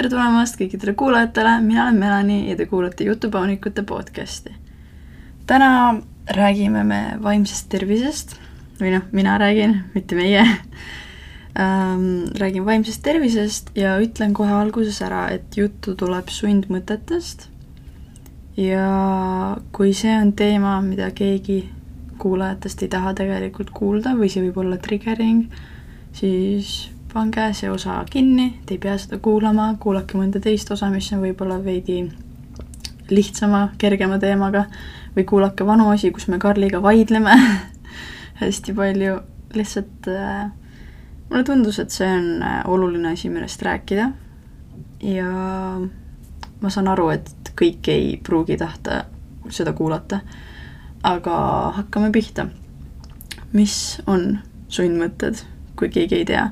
tere tulemast kõikidele kuulajatele, mina olen Melani ja te kuulate Jutupaunikute podcasti. täna räägime me vaimsest tervisest või noh, mina räägin, mitte meie ähm,. räägin vaimsest tervisest ja ütlen kohe alguses ära, et juttu tuleb sundmõtetest. ja kui see on teema, mida keegi kuulajatest ei taha tegelikult kuulda või see võib olla triggering, siis pange see osa kinni, te ei pea seda kuulama, kuulake mõnda teist osa, mis on võib-olla veidi lihtsama, kergema teemaga või kuulake vanu osi, kus me Karliga vaidleme hästi palju, lihtsalt äh, mulle tundus, et see on äh, oluline asi, millest rääkida. Ja ma saan aru, et kõik ei pruugi tahta seda kuulata, aga hakkame pihta. mis on sundmõtted, kui keegi ei tea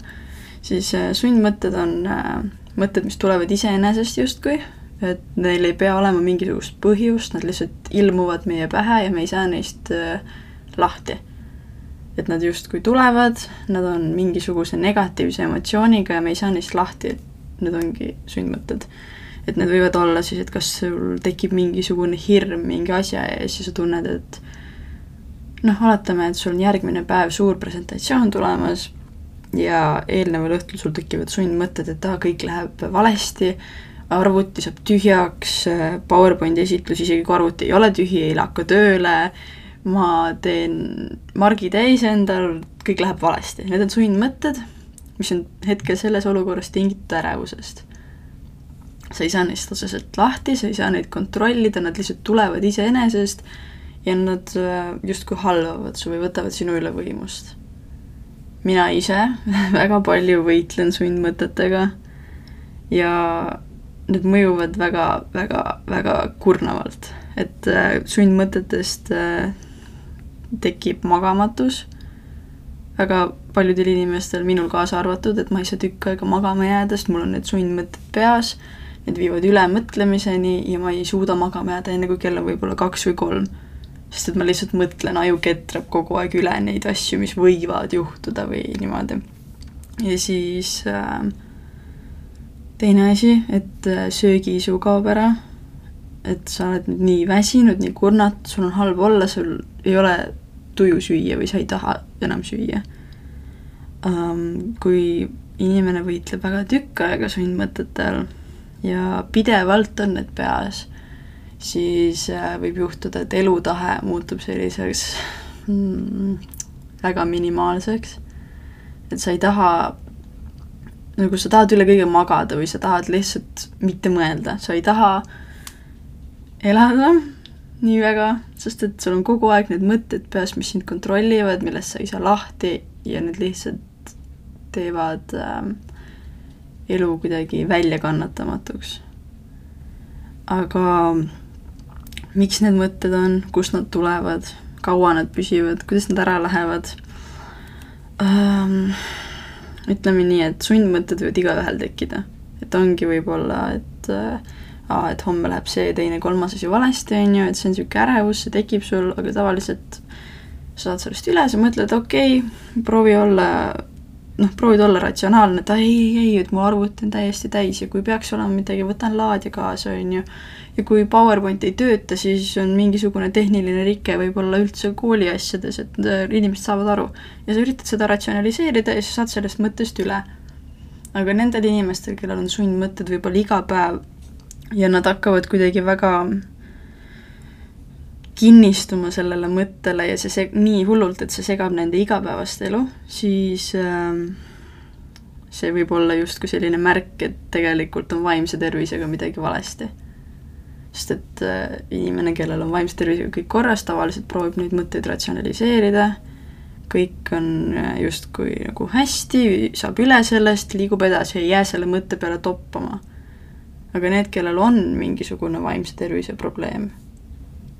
siis äh, sundmõtted on äh, mõtted, mis tulevad iseenesest justkui, et neil ei pea olema mingisugust põhjust, nad lihtsalt ilmuvad meie pähe ja me ei saa neist äh, lahti. et nad justkui tulevad, nad on mingisuguse negatiivse emotsiooniga ja me ei saa neist lahti, need ongi sundmõtted. et need võivad olla siis, et kas sul tekib mingisugune hirm mingi asja ees ja sa tunned, et noh, oletame, et sul on järgmine päev suur presentatsioon tulemas ja eelneval õhtul sul tekivad sundmõtted, et aa, kõik läheb valesti, arvuti saab tühjaks, PowerPointi esitlus, isegi kui arvuti ei ole tühi, ei hakka tööle, ma teen margi täis endal, kõik läheb valesti, need on sundmõtted, mis on hetkel selles olukorras tingitud ärevusest. sa ei saa neist otseselt lahti, sa ei saa neid kontrollida, nad lihtsalt tulevad iseenesest ja nad äh, justkui halvavad su või võtavad sinu üle võimust mina ise väga palju võitlen sundmõtetega ja need mõjuvad väga, väga, väga kurnavalt. et äh, sundmõtetest äh, tekib magamatus väga paljudel inimestel, minul kaasa arvatud, et ma ei saa tükk aega magama jääda, sest mul on need sundmõtted peas, need viivad ülemõtlemiseni ja ma ei suuda magama jääda enne, kui kell on võib-olla kaks või kolm sest et ma lihtsalt mõtlen, aju ketrab kogu aeg üle neid asju, mis võivad juhtuda või niimoodi. ja siis äh, teine asi, et äh, söögiisu kaob ära, et sa oled nüüd nii väsinud, nii kurnatud, sul on halb olla, sul ei ole tuju süüa või sa ei taha enam süüa um,. Kui inimene võitleb väga tükk aega sundmõtete all ja pidevalt on need peas siis äh, võib juhtuda, et elutahe muutub selliseks mm, väga minimaalseks. et sa ei taha, nagu sa tahad üle kõige magada või sa tahad lihtsalt mitte mõelda, sa ei taha elada nii väga, sest et sul on kogu aeg need mõtted peas, mis sind kontrollivad, millest sa ei saa lahti ja need lihtsalt teevad äh, elu kuidagi väljakannatamatuks. aga miks need mõtted on, kust nad tulevad, kaua nad püsivad, kuidas nad ära lähevad um,. ütleme nii, et sundmõtted võivad igaühel tekkida, et ongi võib-olla, et äh, aa, et homme läheb see, teine, kolmas asi valesti, on ju, et see on niisugune ärevus, see tekib sul, aga tavaliselt sa saad sellest üle, sa mõtled, okei okay,, proovi olla noh, proovid olla ratsionaalne, et ei, ei, et mu arvuti on täiesti täis ja kui peaks olema midagi, võtan laadija kaasa, on ju ja kui PowerPoint ei tööta, siis on mingisugune tehniline rike võib-olla üldse kooli asjades, et äh, inimesed saavad aru. ja sa üritad seda ratsionaliseerida ja sa saad sellest mõttest üle. aga nendel inimestel, kellel on sundmõtted võib-olla iga päev ja nad hakkavad kuidagi väga kinnistuma sellele mõttele ja see seg-, nii hullult, et see segab nende igapäevast elu, siis äh, see võib olla justkui selline märk, et tegelikult on vaimse tervisega midagi valesti sest et äh, inimene, kellel on vaimse tervisega kõik korras, tavaliselt proovib neid mõtteid ratsionaliseerida, kõik on äh, justkui nagu hästi, saab üle sellest, liigub edasi, ei jää selle mõtte peale toppama. aga need, kellel on mingisugune vaimse tervise probleem,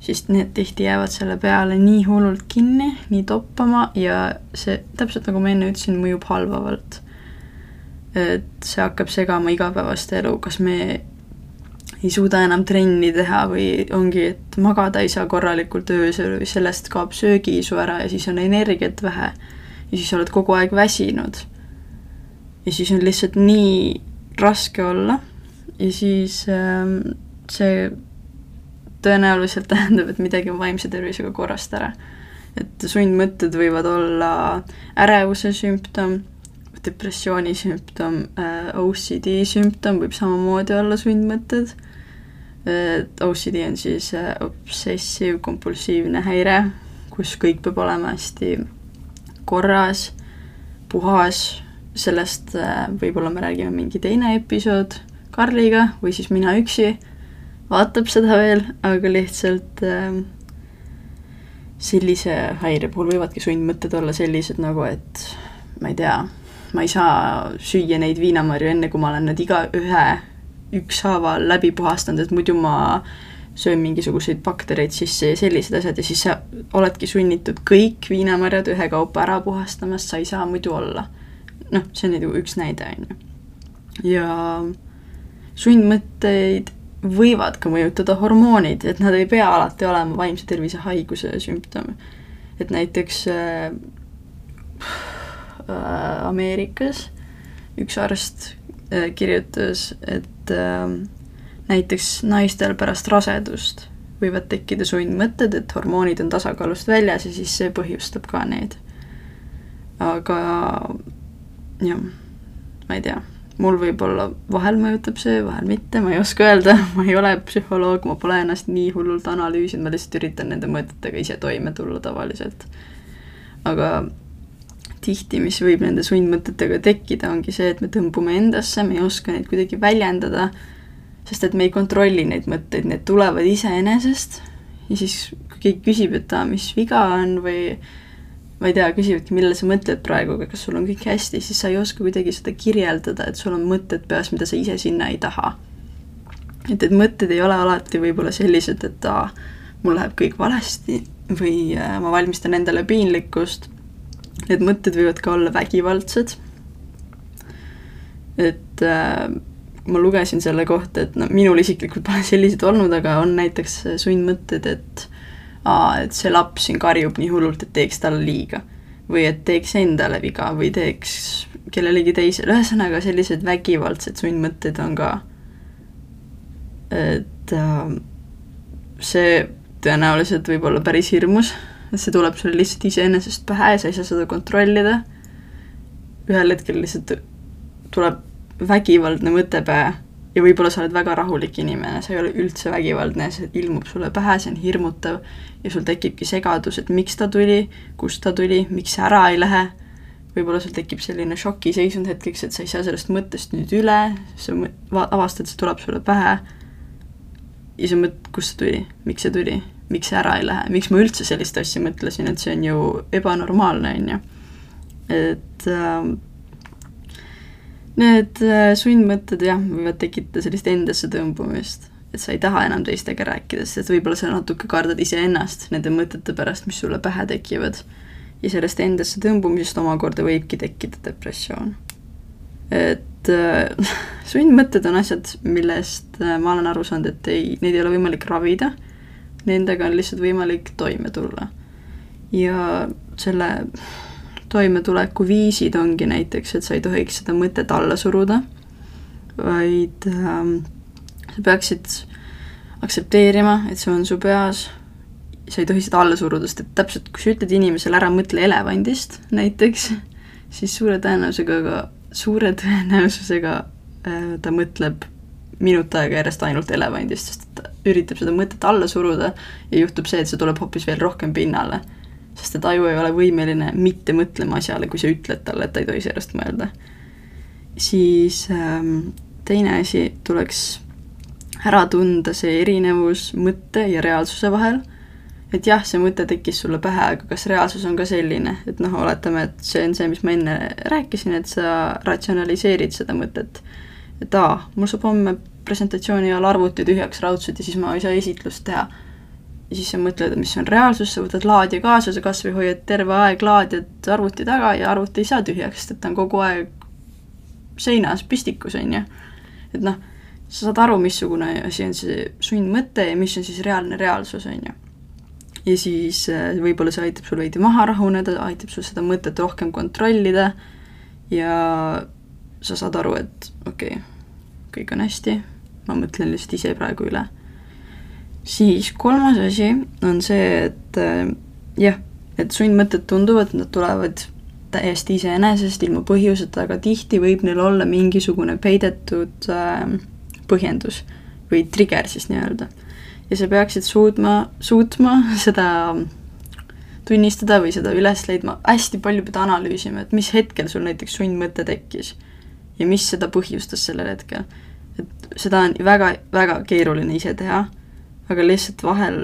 siis need tihti jäävad selle peale nii hullult kinni, nii toppama ja see, täpselt nagu ma enne ütlesin, mõjub halvavalt. et see hakkab segama igapäevast elu, kas me ei suuda enam trenni teha või ongi, et magada ei saa korralikult öösel või sellest kaob söögiisu ära ja siis on energiat vähe. ja siis oled kogu aeg väsinud. ja siis on lihtsalt nii raske olla ja siis ähm, see tõenäoliselt tähendab, et midagi on vaimse tervisega korrast ära. et sundmõtted võivad olla ärevuse sümptom, depressiooni sümptom, äh, OCD sümptom võib samamoodi olla sundmõtted, OCD on siis äh, obsessiivkompulsiivne häire, kus kõik peab olema hästi korras, puhas, sellest äh, võib-olla me räägime mingi teine episood Karliga või siis mina üksi. Vaatab seda veel, aga lihtsalt äh, sellise häire puhul võivadki sundmõtted olla sellised nagu, et ma ei tea, ma ei saa süüa neid viinamarju enne, kui ma olen nad igaühe ükshaaval läbi puhastanud, et muidu ma söön mingisuguseid baktereid sisse ja sellised asjad ja siis sa oledki sunnitud kõik viinamarjad ühekaupa ära puhastama, sest sa ei saa muidu olla. noh, see on nagu üks näide, on ju. ja sundmõtteid võivad ka mõjutada hormoonid, et nad ei pea alati olema vaimse tervise haiguse sümptom. et näiteks äh, äh, Ameerikas üks arst kirjutas, et äh, näiteks naistel pärast rasedust võivad tekkida sundmõtted, et hormoonid on tasakaalust väljas ja siis see põhjustab ka need. aga jah, ma ei tea mul võib-olla vahel mõjutab see, vahel mitte, ma ei oska öelda, ma ei ole psühholoog, ma pole ennast nii hullult analüüsinud, ma lihtsalt üritan nende mõtetega ise toime tulla tavaliselt. aga tihti, mis võib nende sundmõtetega tekkida, ongi see, et me tõmbume endasse, me ei oska neid kuidagi väljendada, sest et me ei kontrolli neid mõtteid, need tulevad iseenesest ja siis, kui keegi küsib, et aa, mis viga on või ma ei tea, küsivadki, millele sa mõtled praegu, kas sul on kõik hästi, siis sa ei oska kuidagi seda kirjeldada, et sul on mõtted peas, mida sa ise sinna ei taha. et, et mõtted ei ole alati võib-olla sellised, et aa, mul läheb kõik valesti või äh, ma valmistan endale piinlikkust. Need mõtted võivad ka olla vägivaldsed. et äh, ma lugesin selle kohta, et no minul isiklikult pole selliseid olnud, aga on näiteks sundmõtted, et aa, et see laps siin karjub nii hullult, et teeks talle liiga. või et teeks endale viga või teeks kellelegi teisele, ühesõnaga sellised vägivaldsed sundmõtted on ka, et äh, see tõenäoliselt võib olla päris hirmus, et see tuleb sulle lihtsalt iseenesest pähe ja sa ei saa seda kontrollida, ühel hetkel lihtsalt tuleb vägivaldne mõte pähe ja võib-olla sa oled väga rahulik inimene, sa ei ole üldse vägivaldne, see ilmub sulle pähe, see on hirmutav ja sul tekibki segadus, et miks ta tuli, kust ta tuli, miks see ära ei lähe, võib-olla sul tekib selline šokiseisund hetkeks, et sa ei saa sellest mõttest nüüd üle, sa avastad, see tuleb sulle pähe. Ja sa mõtled, kust see tuli, miks see tuli, miks see ära ei lähe, miks ma üldse sellist asja mõtlesin, et see on ju ebanormaalne, on ju. et äh, Need sundmõtted jah, võivad tekitada sellist endasse tõmbumist, et sa ei taha enam teistega rääkida, sest võib-olla sa natuke kardad iseennast nende mõtete pärast, mis sulle pähe tekivad. ja sellest endasse tõmbumisest omakorda võibki tekkida depressioon. et äh, sundmõtted on asjad, millest äh, ma olen aru saanud, et ei, neid ei ole võimalik ravida, nendega on lihtsalt võimalik toime tulla. ja selle toimetulekuviisid ongi näiteks, et sa ei tohiks seda mõtet alla suruda, vaid ähm, sa peaksid aktsepteerima, et see on su peas, sa ei tohi seda alla suruda, sest et täpselt, kui sa ütled inimesele ära mõtle elevandist näiteks, siis suure tõenäosusega, suure tõenäosusega äh, ta mõtleb minut aega järjest ainult elevandist, sest üritab seda mõtet alla suruda ja juhtub see, et see tuleb hoopis veel rohkem pinnale sest et aju ei ole võimeline mitte mõtlema asjale, kui sa ütled talle, et ta ei tohi sellest mõelda. siis ähm, teine asi, tuleks ära tunda see erinevus mõtte ja reaalsuse vahel, et jah, see mõte tekkis sulle pähe, aga kas reaalsus on ka selline, et noh, oletame, et see on see, mis ma enne rääkisin, et sa ratsionaliseerid seda mõtet. et aa, mul saab homme presentatsiooni ajal arvuti tühjaks raudselt ja siis ma ei saa esitlust teha ja siis sa mõtled, mis on reaalsus, sa võtad laadija kaasa, sa kas või hoiad terve aeg laadijat arvuti taga ja arvuti ei saa tühjaks, sest et ta on kogu aeg seinas pistikus, on ju. et noh, sa saad aru, missugune asi on see sundmõte ja mis on siis reaalne reaalsus, on ju. ja siis äh, võib-olla see aitab sul veidi maha rahuneda, aitab sul seda mõtet rohkem kontrollida ja sa saad aru, et okei okay,, kõik on hästi, ma mõtlen lihtsalt ise praegu üle. siis kolmas asi on see, et äh, jah, et sundmõtted tunduvad, nad tulevad täiesti iseenesest, ilma põhjuseta, aga tihti võib neil olla mingisugune peidetud äh, põhjendus või trigger siis nii-öelda. ja sa peaksid suutma, suutma seda tunnistada või seda üles leidma, hästi palju pead analüüsima, et mis hetkel sul näiteks sundmõte tekkis ja mis seda põhjustas sellel hetkel. Et seda on väga, väga keeruline ise teha, aga lihtsalt vahel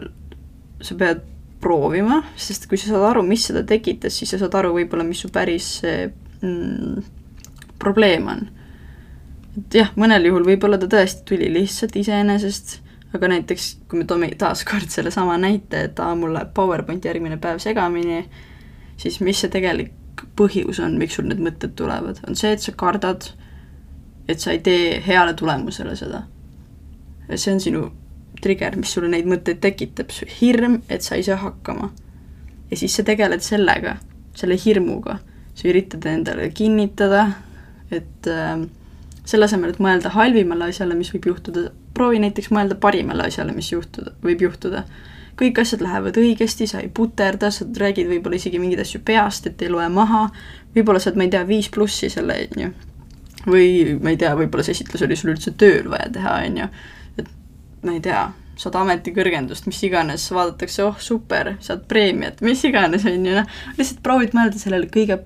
sa pead proovima, sest kui sa saad aru, mis seda tekitas, siis sa saad aru võib-olla, mis su päris mm, probleem on. et jah, mõnel juhul võib-olla ta tõesti tuli lihtsalt iseenesest aga näiteks kui me toome taaskord sellesama näite, et aa, mul läheb PowerPoint järgmine päev segamini, siis mis see tegelik põhjus on, miks sul need mõtted tulevad, on see, et sa kardad, et sa ei tee heale tulemusele seda. see on sinu trigger, mis sulle neid mõtteid tekitab, hirm, et sa ei saa hakkama. ja siis sa tegeled sellega, selle hirmuga, sa üritad endale kinnitada, et äh, selle asemel, et mõelda halvimale asjale, mis võib juhtuda, proovi näiteks mõelda parimale asjale, mis juhtuda, võib juhtuda. kõik asjad lähevad õigesti, sa ei puterda, sa räägid võib-olla isegi mingeid asju peast, et ei loe maha, võib-olla saad, ma ei tea, viis plussi selle, on ju. Või ma ei tea, võib-olla see esitlus oli sul üldse tööl vaja teha, on ju. et ma ei tea, saad ametikõrgendust, mis iganes, vaadatakse, oh super, saad preemiat, mis iganes, on ju, noh, lihtsalt proovid mõelda sellele kõige,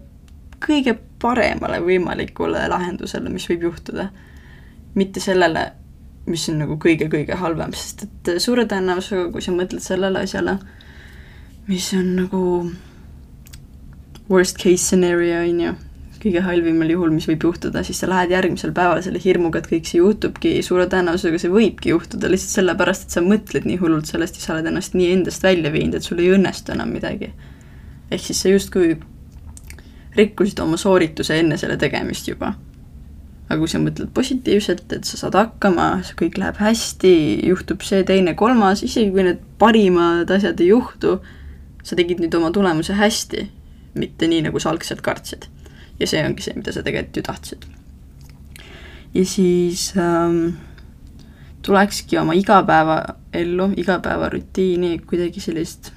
kõige paremale võimalikule lahendusele, mis võib juhtuda. mitte sellele, mis on nagu kõige-kõige halvem, sest et suure tõenäosusega, kui sa mõtled sellele asjale, mis on nagu worst case scenario, on ju, kõige halvimal juhul, mis võib juhtuda, siis sa lähed järgmisel päeval selle hirmuga, et kõik see juhtubki, suure tõenäosusega see võibki juhtuda lihtsalt sellepärast, et sa mõtled nii hullult sellest ja sa oled ennast nii endast välja viinud, et sul ei õnnestu enam midagi. ehk siis sa justkui rikkusid oma soorituse enne selle tegemist juba aga kui sa mõtled positiivselt, et sa saad hakkama, kõik läheb hästi, juhtub see, teine, kolmas, isegi kui need parimad asjad ei juhtu, sa tegid nüüd oma tulemuse hästi, mitte nii, nagu sa algselt kartsid. Ja see ongi see, mida sa tegelikult ju tahtsid. ja siis ähm, tulekski oma igapäevaellu, igapäevarutiini kuidagi sellist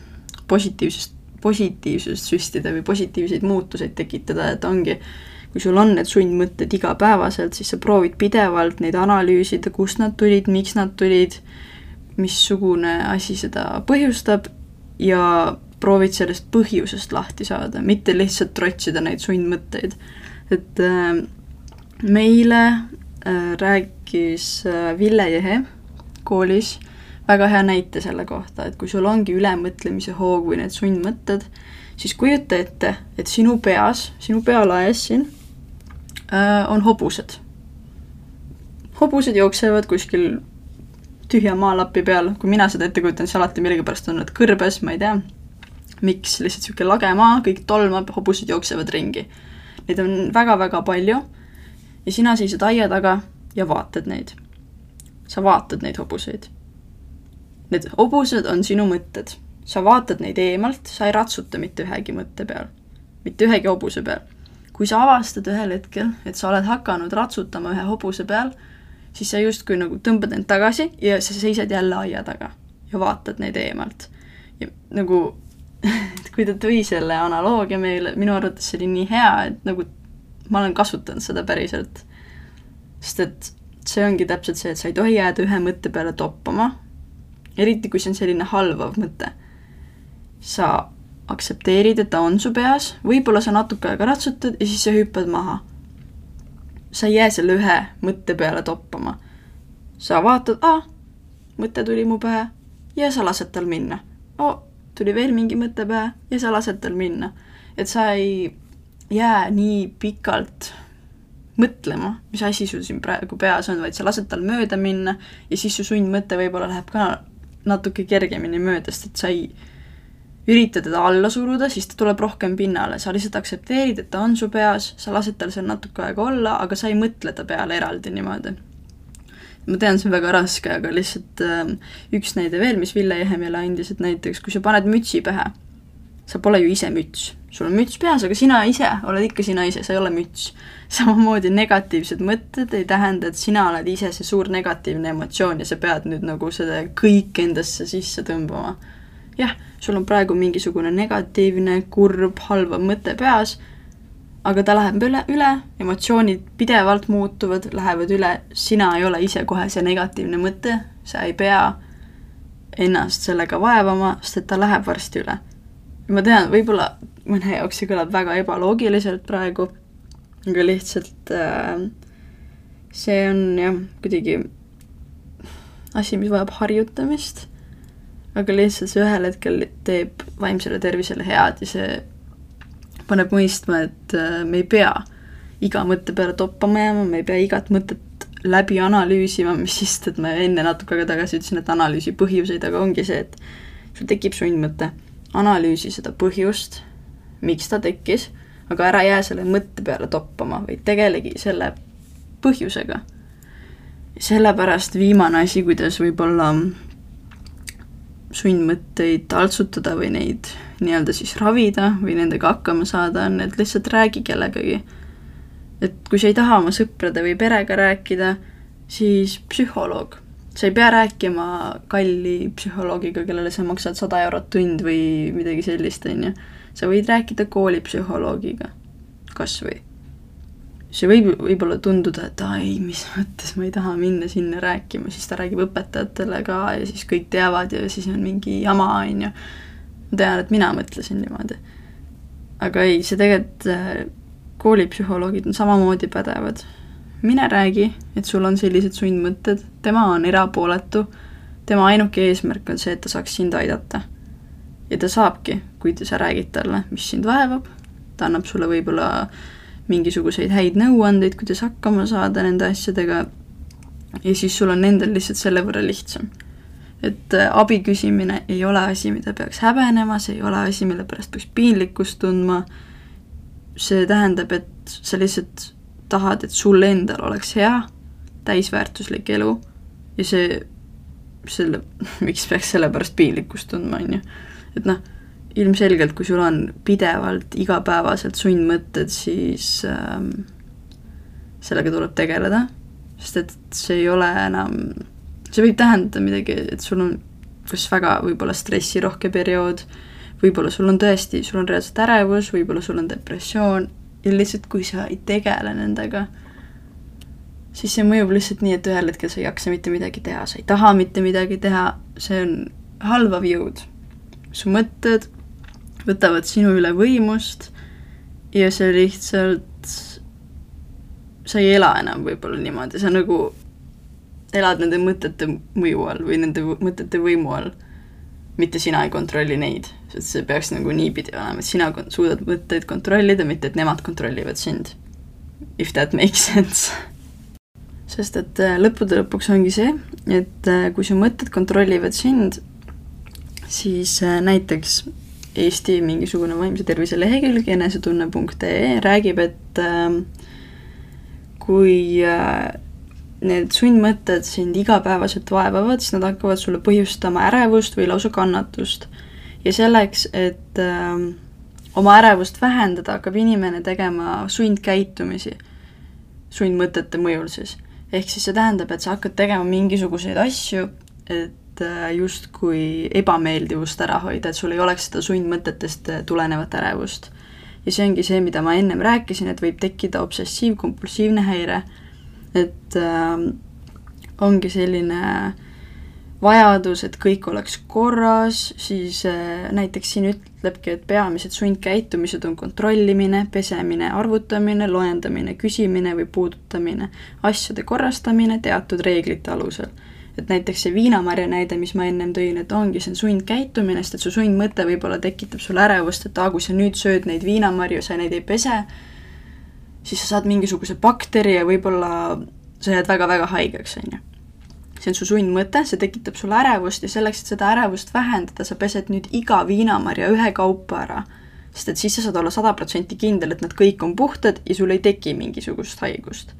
positiivsust, positiivsust süstida või positiivseid muutuseid tekitada, et ongi kui sul on need sundmõtted igapäevaselt, siis sa proovid pidevalt neid analüüsida, kust nad tulid, miks nad tulid, missugune asi seda põhjustab ja proovid sellest põhjusest lahti saada, mitte lihtsalt trotsida neid sundmõtteid. et äh, meile äh, rääkis äh, Ville Jehe koolis väga hea näite selle kohta, et kui sul ongi ülemõtlemise hoog või need sundmõtted, siis kujuta ette, et sinu peas, sinu pealaes siin Äh, on hobused. hobused jooksevad kuskil tühja maalapi peal, kui mina seda ette kujutan, siis alati millegipärast on nad kõrbes, ma ei tea, miks, lihtsalt niisugune lage maa, kõik tolmab, hobused jooksevad ringi. Neid on väga-väga palju ja sina seisad aia taga ja vaatad neid. sa vaatad neid hobuseid. Need hobused on sinu mõtted. sa vaatad neid eemalt, sa ei ratsuta mitte ühegi mõtte peal, mitte ühegi hobuse peal kui sa avastad ühel hetkel, et sa oled hakanud ratsutama ühe hobuse peal, siis sa justkui nagu tõmbad end tagasi ja sa seisad jälle aia taga ja vaatad neid eemalt. ja nagu kui ta tõi selle analoogia meile, minu arvates see oli nii hea, et nagu ma olen kasutanud seda päriselt. sest et see ongi täpselt see, et sa ei tohi jääda ühe mõtte peale toppama, eriti kui see on selline halvav mõte. sa aktsepteerid, et ta on su peas, võib-olla sa natuke aega ratsutad ja siis sa hüppad maha. sa ei jää selle ühe mõtte peale toppama. sa vaatad, aa, mõte tuli mu pähe ja sa lased tal minna. oo, tuli veel mingi mõte pähe ja sa lased tal minna. et sa ei jää nii pikalt mõtlema, mis asi sul siin praegu peas on, vaid sa lased tal mööda minna ja siis su sundmõte võib-olla läheb ka natuke kergemini mööda, sest et sa ei ürita teda alla suruda, siis ta tuleb rohkem pinnale, sa lihtsalt aktsepteerid, et ta on su peas, sa lased tal seal natuke aega olla, aga sa ei mõtle ta peale eraldi niimoodi. Ma tean, see on väga raske, aga lihtsalt äh, üks näide veel, mis Ville Jehe meile andis, et näiteks kui sa paned mütsi pähe, sa pole ju ise müts. sul on müts peas, aga sina ise oled ikka sina ise, sa ei ole müts. samamoodi negatiivsed mõtted ei tähenda, et sina oled ise see suur negatiivne emotsioon ja sa pead nüüd nagu seda kõik endasse sisse tõmbama. jah, sul on praegu mingisugune negatiivne, kurb, halvav mõte peas, aga ta läheb üle, üle, emotsioonid pidevalt muutuvad, lähevad üle, sina ei ole ise kohe see negatiivne mõte, sa ei pea ennast sellega vaevama, sest et ta läheb varsti üle. ma tean, võib-olla mõne jaoks see kõlab väga ebaloogiliselt praegu, aga lihtsalt äh, see on jah, kuidagi asi, mis vajab harjutamist, aga lihtsalt see ühel hetkel teeb vaimsele tervisele head ja see paneb mõistma, et äh, me ei pea iga mõtte peale toppama jääma, me ei pea igat mõtet läbi analüüsima, mis siis, et ma enne natuke aega tagasi ütlesin, et analüüsi põhjuseid, aga ongi see, et sul tekib sundmõte, analüüsi seda põhjust, miks ta tekkis, aga ära jää selle mõtte peale toppama, vaid tegelegi selle põhjusega. sellepärast viimane asi, kuidas võib-olla sundmõtteid taltsutada või neid nii-öelda siis ravida või nendega hakkama saada, on, et lihtsalt räägi kellegagi et kui sa ei taha oma sõprade või perega rääkida, siis psühholoog. sa ei pea rääkima kalli psühholoogiga, kellele sa maksad sada eurot tund või midagi sellist, on ju. sa võid rääkida koolipsühholoogiga, kas või. see võib võib-olla tunduda, et aa ei, mis mõttes ma ei taha minna sinna rääkima, siis ta räägib õpetajatele ka ja siis kõik teavad ja siis on mingi jama, on ju. Ma tean, et mina mõtlesin niimoodi. aga ei, see tegelikult koolipsühholoogid on samamoodi pädevad. mine räägi, et sul on sellised sundmõtted, tema on erapooletu, tema ainuke eesmärk on see, et ta saaks sind aidata. ja ta saabki, kui sa räägid talle, mis sind vaevab, ta annab sulle võib-olla mingisuguseid häid nõuandeid, kuidas hakkama saada nende asjadega, ja siis sul on endal lihtsalt selle võrra lihtsam. Et äh, abi küsimine ei ole asi, mida peaks häbenema, see ei ole asi, mille pärast peaks piinlikkust tundma see tähendab, et sa lihtsalt tahad, et sul endal oleks hea, täisväärtuslik elu ja see, selle, miks peaks selle pärast piinlikkust tundma, on ju. et noh, ilmselgelt, kui sul on pidevalt igapäevaselt sundmõtted, siis ähm, sellega tuleb tegeleda, sest et see ei ole enam, see võib tähendada midagi, et sul on kas väga võib-olla stressirohke periood, võib-olla sul on tõesti, sul on reaalselt ärevus, võib-olla sul on depressioon ja lihtsalt, kui sa ei tegele nendega, siis see mõjub lihtsalt nii, et ühel hetkel sa ei jaksa mitte midagi teha, sa ei taha mitte midagi teha, see on halvav jõud. su mõtted võtavad sinu üle võimust ja sa lihtsalt, sa ei ela enam võib-olla niimoodi, sa nagu elad nende mõtete mõju all või nende mõtete võimu all mitte sina ei kontrolli neid, sest see peaks nagu niipidi olema, et sina suudad mõtteid kontrollida, mitte et nemad kontrollivad sind. If that makes sense. sest et äh, lõppude lõpuks ongi see, et äh, kui su mõtted kontrollivad sind, siis äh, näiteks Eesti mingisugune vaimse tervise lehekülg enesetunne.ee räägib, et kui need sundmõtted sind igapäevaselt vaevavad, siis nad hakkavad sulle põhjustama ärevust või lausa kannatust. ja selleks, et äh, oma ärevust vähendada, hakkab inimene tegema sundkäitumisi sundmõtete mõjul siis. ehk siis see tähendab, et sa hakkad tegema mingisuguseid asju, et äh, justkui ebameeldivust ära hoida, et sul ei oleks seda sundmõtetest äh, tulenevat ärevust. ja see ongi see, mida ma ennem rääkisin, et võib tekkida obsessiiv-kompulsiivne häire et äh, ongi selline vajadus, et kõik oleks korras, siis äh, näiteks siin ütlebki, et peamised sundkäitumised on kontrollimine, pesemine, arvutamine, loendamine, küsimine või puudutamine, asjade korrastamine teatud reeglite alusel. et näiteks see viinamarja näide, mis ma ennem tõin, et ongi, see on sundkäitumine, sest et su sundmõte võib-olla tekitab sulle ärevust, et aa, kui sa nüüd sööd neid viinamarju, sa neid ei pese, siis sa saad mingisuguse bakteri ja võib-olla sa jääd väga-väga haigeks, on ju. see on su sundmõte, see tekitab sulle ärevust ja selleks, et seda ärevust vähendada, sa pesed nüüd iga viinamarja ühekaupa ära. sest et siis sa saad olla sada protsenti kindel, et nad kõik on puhtad ja sul ei teki mingisugust haigust.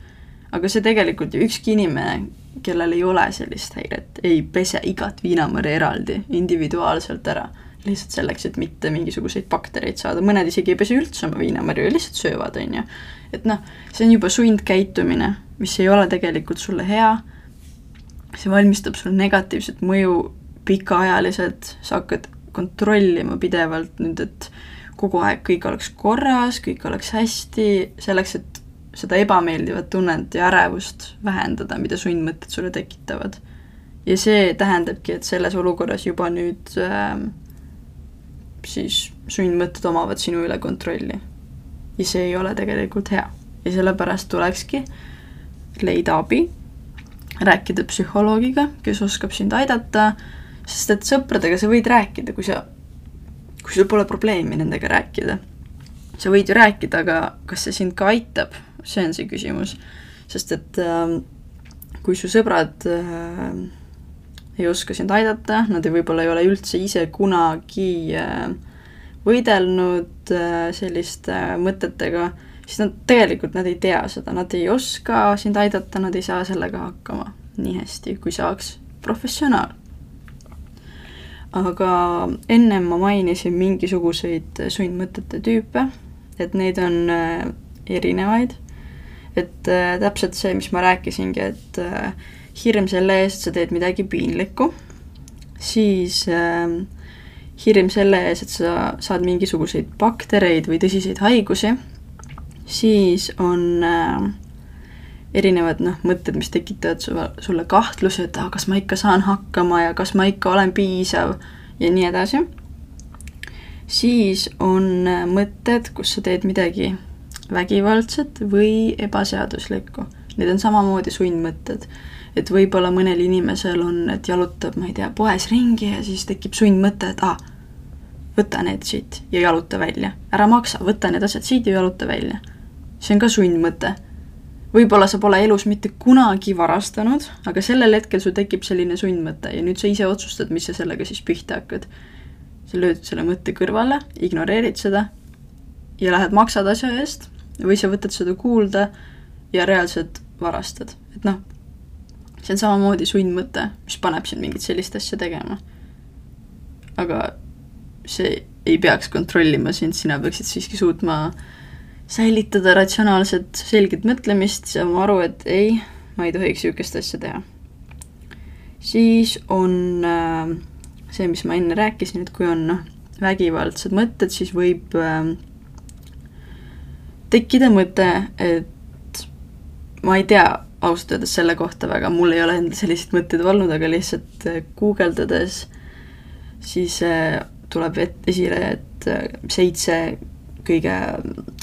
aga see tegelikult ju ükski inimene, kellel ei ole sellist häiret, ei pese igat viinamarja eraldi, individuaalselt ära lihtsalt selleks, et mitte mingisuguseid baktereid saada, mõned isegi ei pese üldse oma viinamarju ja lihtsalt söövad, on ju. et noh, see on juba sundkäitumine, mis ei ole tegelikult sulle hea, see valmistab sulle negatiivset mõju pikaajaliselt, sa hakkad kontrollima pidevalt nüüd, et kogu aeg kõik oleks korras, kõik oleks hästi, selleks, et seda ebameeldivat tunnet ja ärevust vähendada, mida sundmõtted sulle tekitavad. ja see tähendabki, et selles olukorras juba nüüd äh, siis sundmõtted omavad sinu üle kontrolli. ja see ei ole tegelikult hea. ja sellepärast tulekski leida abi, rääkida psühholoogiga, kes oskab sind aidata, sest et sõpradega sa võid rääkida, kui sa, kui sul pole probleemi nendega rääkida. sa võid ju rääkida, aga kas see sind ka aitab see on see küsimus. sest et äh, kui su sõbrad äh, ei oska sind aidata, nad ei, võib-olla ei ole üldse ise kunagi äh, võidelnud äh, selliste äh, mõtetega, siis nad tegelikult, nad ei tea seda, nad ei oska sind aidata, nad ei saa sellega hakkama nii hästi, kui saaks professionaal. aga ennem ma mainisin mingisuguseid sundmõtete tüüpe, et neid on erinevaid et täpselt see, mis ma rääkisingi, et äh, hirm selle eest, sa teed midagi piinlikku, siis äh, hirm selle ees, et sa saad mingisuguseid baktereid või tõsiseid haigusi, siis on äh, erinevad noh, mõtted, mis tekitavad su, sulle kahtluse, et ah, kas ma ikka saan hakkama ja kas ma ikka olen piisav ja nii edasi. siis on äh, mõtted, kus sa teed midagi vägivaldset või ebaseaduslikku. Need on samamoodi sundmõtted. Et võib-olla mõnel inimesel on, et jalutab, ma ei tea, poes ringi ja siis tekib sundmõte, et aa ah,, võta need siit ja jaluta välja. ära maksa, võta need asjad siit ja jaluta välja. see on ka sundmõte. võib-olla sa pole elus mitte kunagi varastanud, aga sellel hetkel sul tekib selline sundmõte ja nüüd sa ise otsustad, mis sa sellega siis pihta hakkad. sa lööd selle mõtte kõrvale, ignoreerid seda ja lähed maksad asja eest või sa võtad seda kuulda ja reaalselt varastad, et noh, see on samamoodi sundmõte, mis paneb sind mingit sellist asja tegema. aga see ei peaks kontrollima sind, sina peaksid siiski suutma säilitada ratsionaalset selget mõtlemist, saama aru, et ei, ma ei tohiks niisugust asja teha. siis on äh, see, mis ma enne rääkisin, et kui on noh, vägivaldsed mõtted, siis võib äh, tekkida mõte, et ma ei tea ausalt öeldes selle kohta väga, mul ei ole endal selliseid mõtteid olnud, aga lihtsalt äh, guugeldades siis äh, tuleb et, esile, et äh, seitse kõige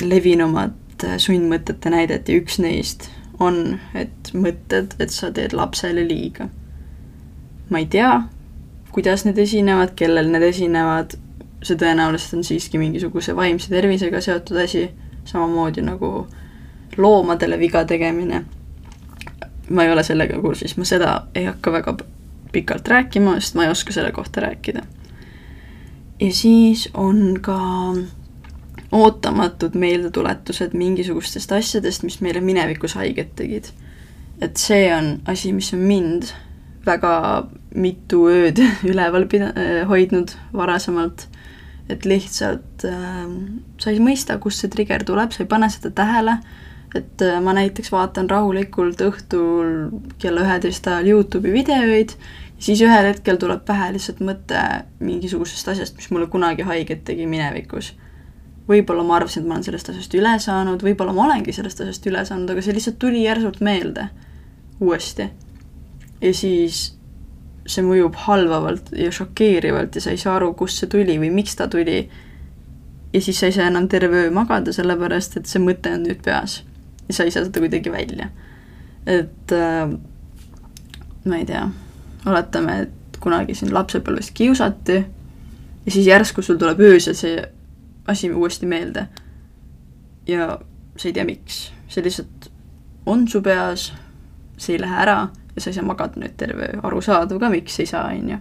levinumat sundmõtete näidet ja üks neist on, et mõtted, et sa teed lapsele liiga. ma ei tea, kuidas need esinevad, kellel need esinevad, see tõenäoliselt on siiski mingisuguse vaimse tervisega seotud asi samamoodi nagu loomadele viga tegemine. Ma ei ole sellega kursis, ma seda ei hakka väga pikalt rääkima, sest ma ei oska selle kohta rääkida. ja siis on ka ootamatud meeldetuletused mingisugustest asjadest, mis meile minevikus haiget tegid. et see on asi, mis on mind väga mitu ööd üleval pida-, hoidnud varasemalt et lihtsalt äh, sa ei mõista, kust see trigger tuleb, sa ei pane seda tähele, et äh, ma näiteks vaatan rahulikult õhtul kella üheteist ajal Youtube'i videoid, siis ühel hetkel tuleb pähe lihtsalt mõte mingisugusest asjast, mis mulle kunagi haiget tegi minevikus. võib-olla ma arvasin, et ma olen sellest asjast üle saanud, võib-olla ma olengi sellest asjast üle saanud, aga see lihtsalt tuli järsult meelde uuesti. ja siis see mõjub halvavalt ja šokeerivalt ja sa ei saa aru, kust see tuli või miks ta tuli. ja siis sa ei saa enam terve öö magada, sellepärast et see mõte on nüüd peas. Sa ei saa seda kuidagi välja. et äh, ma ei tea, oletame, et kunagi sind lapsepõlves kiusati ja siis järsku sul tuleb öösel see asi uuesti meelde. ja sa ei tea, miks, see lihtsalt on su peas, see ei lähe ära ja sa ei saa magada nüüd terve öö, arusaadav ka, miks ei saa, on ju.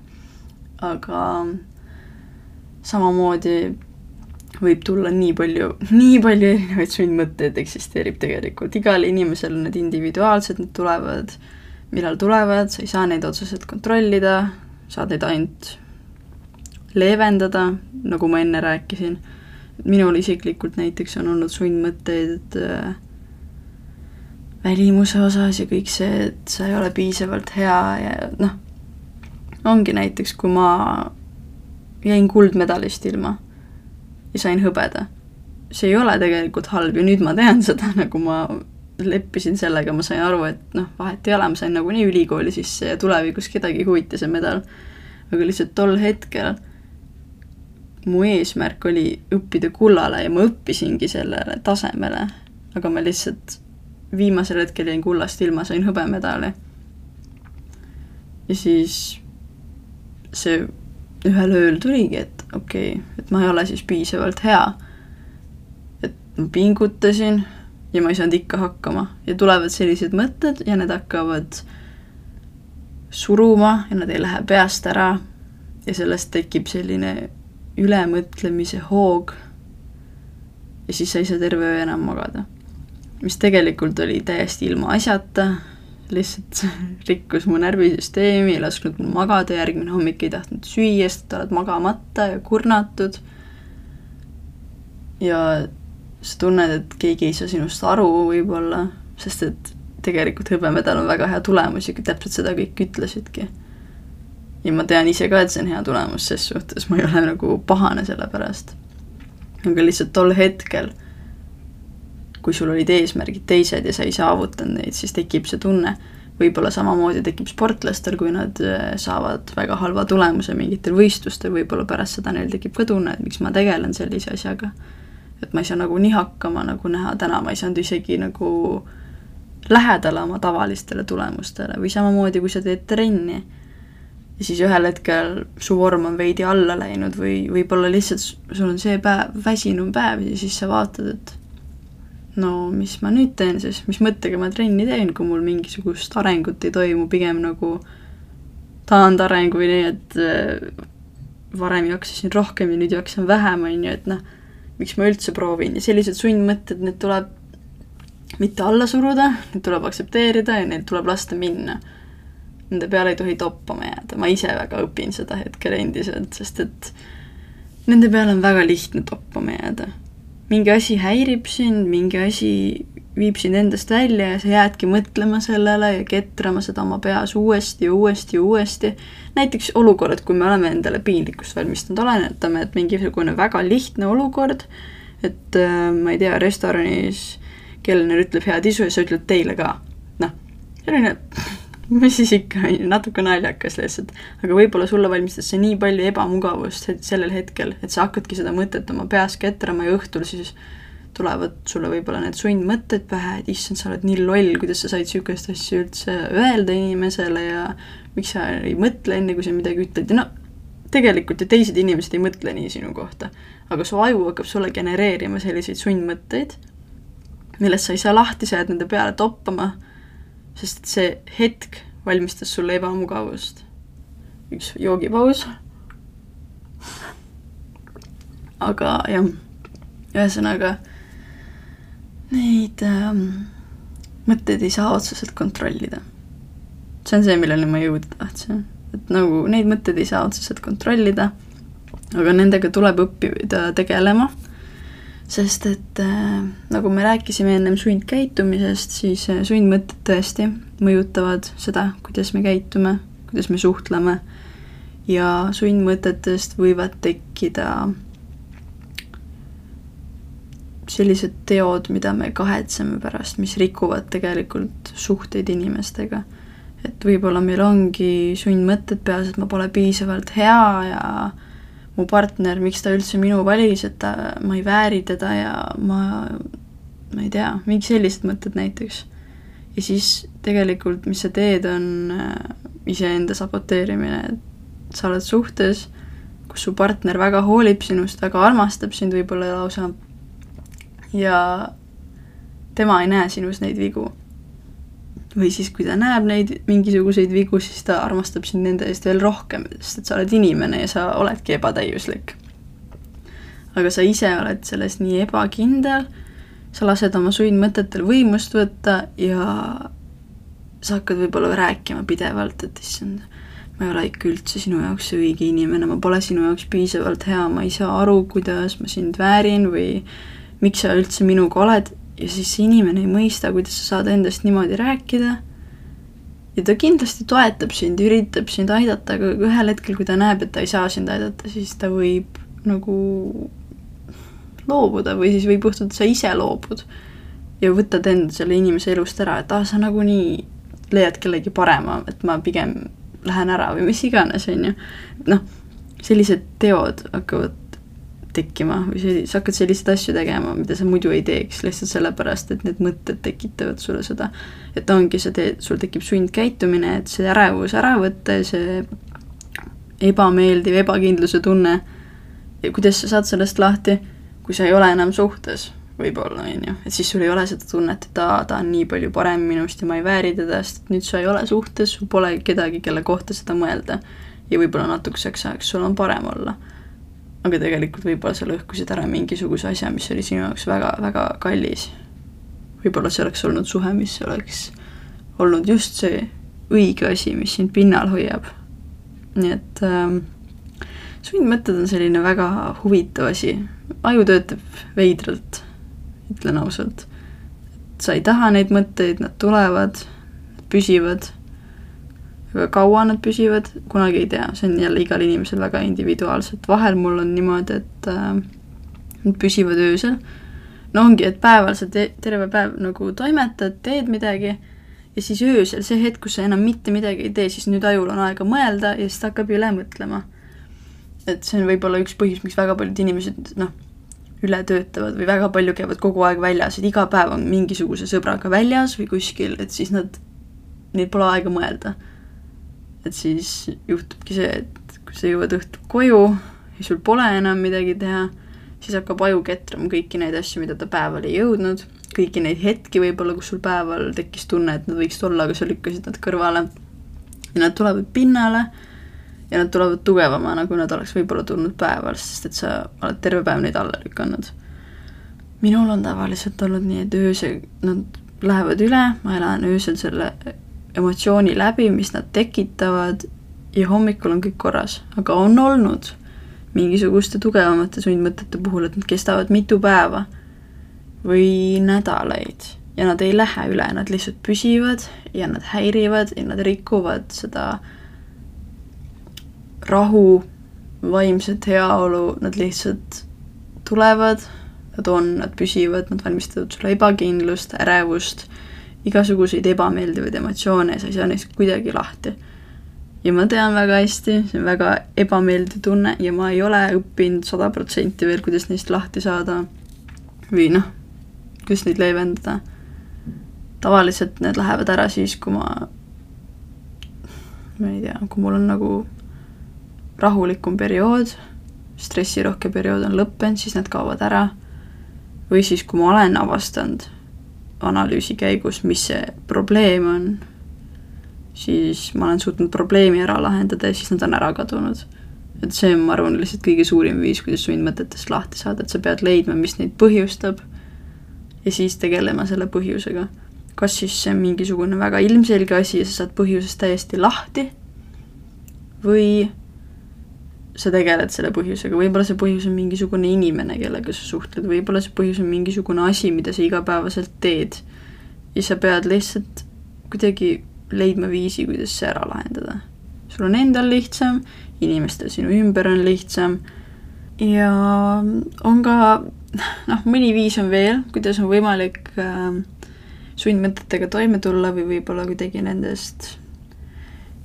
aga samamoodi võib tulla nii palju, nii palju erinevaid sundmõtteid eksisteerib tegelikult, igal inimesel on need individuaalsed, need tulevad, millal tulevad, sa ei saa neid otseselt kontrollida, saad neid ainult leevendada, nagu ma enne rääkisin. minul isiklikult näiteks on olnud sundmõtteid äh, välimuse osas ja kõik see, et sa ei ole piisavalt hea ja noh, ongi näiteks, kui ma jäin kuldmedalist ilma ja sain hõbeda. see ei ole tegelikult halb ja nüüd ma tean seda, nagu ma leppisin sellega, ma sain aru, et noh, vahet ei ole, ma sain nagunii ülikooli sisse ja tulevikus kedagi ei huvita see medal. aga lihtsalt tol hetkel mu eesmärk oli õppida kullale ja ma õppisingi sellele tasemele, aga ma lihtsalt viimasel hetkel jäin kullast ilma, sain hõbemedali. ja siis see ühel ööl tuligi, et okei okay,, et ma ei ole siis piisavalt hea. et ma pingutasin ja ma ei saanud ikka hakkama ja tulevad sellised mõtted ja need hakkavad suruma ja nad ei lähe peast ära ja sellest tekib selline ülemõtlemise hoog. ja siis sa ei saa terve öö enam magada mis tegelikult oli täiesti ilma asjata, lihtsalt rikkus mu närvisüsteemi, ei lasknud mul magada, järgmine hommik ei tahtnud süüa, sest oled magamata ja kurnatud. ja sa tunned, et keegi ei saa sinust aru võib-olla, sest et tegelikult hõbemedal on väga hea tulemus ja täpselt seda kõik ütlesidki. ja ma tean ise ka, et see on hea tulemus, ses suhtes ma ei ole nagu pahane selle pärast. aga lihtsalt tol hetkel kui sul olid eesmärgid teised ja sa ei saavutanud neid, siis tekib see tunne, võib-olla samamoodi tekib sportlastel, kui nad äh, saavad väga halva tulemuse mingitel võistlustel, võib-olla pärast seda neil tekib ka tunne, et miks ma tegelen sellise asjaga. et ma ei saa nagu nii hakkama, nagu näha, täna ma ei saanud isegi nagu lähedale oma tavalistele tulemustele või samamoodi, kui sa teed trenni ja siis ühel hetkel su vorm on veidi alla läinud või võib-olla lihtsalt sul on see päev, väsinum päev ja siis sa vaatad, et no mis ma nüüd teen siis, mis mõttega ma trenni teen, kui mul mingisugust arengut ei toimu, pigem nagu taandareng või nii, et äh, varem jaksasin rohkem ja nüüd jaksan vähem, on ju, et noh, miks ma üldse proovin? Ja sellised sundmõtted, need tuleb mitte alla suruda, need tuleb aktsepteerida ja neid tuleb lasta minna. Nende peale ei tohi toppama jääda, ma ise väga õpin seda hetkel endiselt, sest et nende peale on väga lihtne toppama jääda mingi asi häirib sind, mingi asi viib sind endast välja ja sa jäädki mõtlema sellele ja ketrama seda oma peas uuesti ja uuesti ja uuesti. näiteks olukorrad, kui me oleme endale piinlikkust valmistanud, oletame, et mingisugune väga lihtne olukord, et äh, ma ei tea, restoranis kelner ütleb head isu ja sa ütled teile ka. noh, selline mis siis ikka, natuke naljakas lihtsalt. aga võib-olla sulle valmistas see nii palju ebamugavust sellel hetkel, et sa hakkadki seda mõtet oma peas ketrama ja õhtul siis tulevad sulle võib-olla need sundmõtted pähe, et issand, sa oled nii loll, kuidas sa said niisugust asja üldse öelda inimesele ja miks sa ei mõtle enne, kui sa midagi ütled ja no tegelikult ju teised inimesed ei mõtle nii sinu kohta. aga su aju hakkab sulle genereerima selliseid sundmõtteid, millest sa ei saa lahti, sa jääd nende peale toppama sest et see hetk valmistas sulle ebamugavust. üks joogipaus. aga jah, ühesõnaga neid ähm, mõtteid ei saa otseselt kontrollida. see on see, milleni ma jõuda tahtsin, et nagu neid mõtteid ei saa otseselt kontrollida, aga nendega tuleb õppida tegelema sest et äh, nagu me rääkisime ennem sundkäitumisest, siis äh, sundmõtted tõesti mõjutavad seda, kuidas me käitume, kuidas me suhtleme ja sundmõtetest võivad tekkida sellised teod, mida me kahetseme pärast, mis rikuvad tegelikult suhteid inimestega. et võib-olla meil ongi sundmõtted peas, et ma pole piisavalt hea ja äh, mu partner, miks ta üldse minu valis, et ta, ma ei vääri teda ja ma, ma ei tea, mingi sellised mõtted näiteks. ja siis tegelikult, mis sa teed, on äh, iseenda saboteerimine, et sa oled suhtes, kus su partner väga hoolib sinust, väga armastab sind võib-olla lausa. Ja tema ei näe sinus neid vigu või siis, kui ta näeb neid mingisuguseid vigu, siis ta armastab sind nende eest veel rohkem, sest et sa oled inimene ja sa oledki ebatäiuslik. aga sa ise oled selles nii ebakindel, sa lased oma sundmõtetel võimust võtta ja sa hakkad võib-olla rääkima pidevalt, et issand, ma ei ole ikka üldse sinu jaoks see õige inimene, ma pole sinu jaoks piisavalt hea, ma ei saa aru, kuidas ma sind väärin või miks sa üldse minuga oled ja siis see inimene ei mõista, kuidas sa saad endast niimoodi rääkida ja ta kindlasti toetab sind, üritab sind aidata, aga ühel hetkel, kui ta näeb, et ta ei saa sind aidata, siis ta võib nagu loobuda või siis võib juhtuda, et sa ise loobud ja võtad enda selle inimese elust ära, et aa ah,, sa nagunii leiad kellegi parema, et ma pigem lähen ära või mis iganes, on ju. noh, sellised teod hakkavad tekkima või see, sa hakkad selliseid asju tegema, mida sa muidu ei teeks, lihtsalt sellepärast, et need mõtted tekitavad sulle seda. et ongi, sa teed, sul tekib sundkäitumine, et see ärevus ära võtta ja see ebameeldiv ebakindluse tunne kuidas sa saad sellest lahti, kui sa ei ole enam suhtes võib-olla, on ju, et siis sul ei ole seda tunnet, et aa, ta on nii palju parem minust ja ma ei vääri teda, sest nüüd sa ei ole suhtes, sul pole kedagi, kelle kohta seda mõelda. ja võib-olla natukeseks ajaks sul on parem olla. Aga tegelikult võib-olla sa lõhkusid ära mingisuguse asja, mis oli sinu jaoks väga, väga kallis. võib-olla see oleks olnud suhe, mis oleks olnud just see õige asi, mis sind pinnal hoiab. nii et ähm, sundmõtted on selline väga huvitav asi, aju töötab veidralt ütlen ausalt. sa ei taha neid mõtteid, nad tulevad, püsivad, väga kaua nad püsivad, kunagi ei tea, see on jälle igal inimesel väga individuaalselt, vahel mul on niimoodi, et äh, nad püsivad öösel, no ongi, et päeval sa te-, terve päev nagu toimetad, teed midagi ja siis öösel, see hetk, kus sa enam mitte midagi ei tee, siis nüüd ajul on aega mõelda ja siis ta hakkab üle mõtlema. et see on võib-olla üks põhjus, miks väga paljud inimesed noh, üle töötavad või väga palju käivad kogu aeg väljas, et iga päev on mingisuguse sõbraga väljas või kuskil, et siis nad, neil pole aega mõelda. Et siis juhtubki see, et kui sa jõuad õhtul koju ja sul pole enam midagi teha, siis hakkab aju ketrama kõiki neid asju, mida ta päeval ei jõudnud, kõiki neid hetki võib-olla, kus sul päeval tekkis tunne, et nad võiksid olla, aga sa lükkasid nad kõrvale. ja nad tulevad pinnale ja nad tulevad tugevamana, kui nad oleks võib-olla tulnud päeval, sest et sa oled terve päev neid alla lükanud. minul on tavaliselt olnud nii, et öösel nad lähevad üle, ma elan öösel selle emotsiooni läbi, mis nad tekitavad ja hommikul on kõik korras, aga on olnud mingisuguste tugevamate sundmõtete puhul, et nad kestavad mitu päeva või nädalaid ja nad ei lähe üle, nad lihtsalt püsivad ja nad häirivad ja nad rikuvad seda rahu, vaimset heaolu, nad lihtsalt tulevad, nad on, nad püsivad, nad valmistavad sulle ebakindlust, ärevust, igasuguseid ebameeldivaid emotsioone sa ei saa neist kuidagi lahti. ja ma tean väga hästi, see on väga ebameeldiv tunne ja ma ei ole õppinud sada protsenti veel, kuidas neist lahti saada või noh, kuidas neid leevendada. tavaliselt need lähevad ära siis, kui ma, ma ei tea, kui mul on nagu rahulikum periood, stressirohke periood on lõppenud, siis need kaovad ära. või siis, kui ma olen avastanud analüüsi käigus, mis see probleem on, siis ma olen suutnud probleemi ära lahendada ja siis nad on ära kadunud. et see on, ma arvan, lihtsalt kõige suurim viis, kuidas sundmõtetest lahti saada, et sa pead leidma, mis neid põhjustab ja siis tegelema selle põhjusega. kas siis see on mingisugune väga ilmselge asi ja sa saad põhjusest täiesti lahti või sa tegeled selle põhjusega, võib-olla see põhjus on mingisugune inimene, kellega sa suhtled, võib-olla see põhjus on mingisugune asi, mida sa igapäevaselt teed. ja sa pead lihtsalt kuidagi leidma viisi, kuidas see ära lahendada. sul on endal lihtsam, inimestel sinu ümber on lihtsam ja on ka noh, mõni viis on veel, kuidas on võimalik äh, sundmõtetega toime tulla või võib-olla kuidagi nendest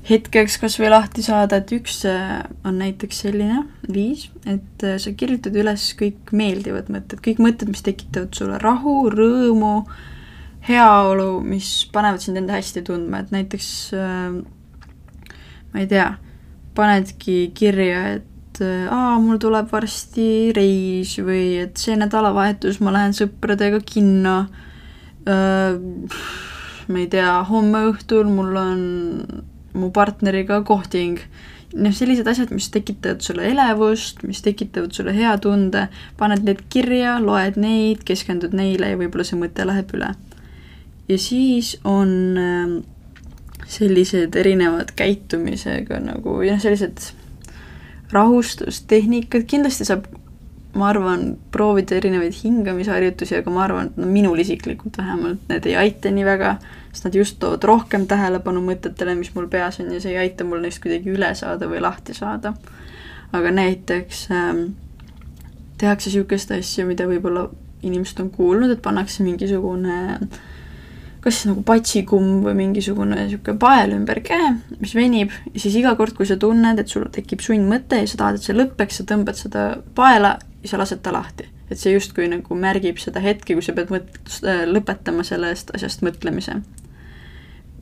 hetkeks kas või lahti saada, et üks äh, on näiteks selline viis, et äh, sa kirjutad üles kõik meeldivad mõtted, kõik mõtted, mis tekitavad sulle rahu, rõõmu, heaolu, mis panevad sind enda hästi tundma, et näiteks äh, ma ei tea, panedki kirja, et aa, mul tuleb varsti reis või et see nädalavahetus ma lähen sõpradega kinno, ma ei tea, homme õhtul mul on mu partneriga kohting, noh, sellised asjad, mis tekitavad sulle elevust, mis tekitavad sulle hea tunde, paned need kirja, loed neid, keskendud neile ja võib-olla see mõte läheb üle. ja siis on äh, sellised erinevad käitumisega nagu jah, sellised rahustustehnikad, kindlasti saab ma arvan, proovida erinevaid hingamisharjutusi, aga ma arvan, et no minul isiklikult vähemalt need ei aita nii väga, sest nad just toovad rohkem tähelepanu mõtetele, mis mul peas on ja see ei aita mul neist kuidagi üle saada või lahti saada. aga näiteks ähm, tehakse niisugust asja, mida võib-olla inimesed on kuulnud, et pannakse mingisugune kas siis nagu patsikumm või mingisugune niisugune pael ümber käe, mis venib ja siis iga kord, kui sa tunned, et sul tekib sundmõte ja sa tahad, et see lõpeks, sa tõmbad seda paela ja sa lased ta lahti. et see justkui nagu märgib seda hetke, kui sa pead mõt-, äh, lõpetama sellest asjast mõtlemise.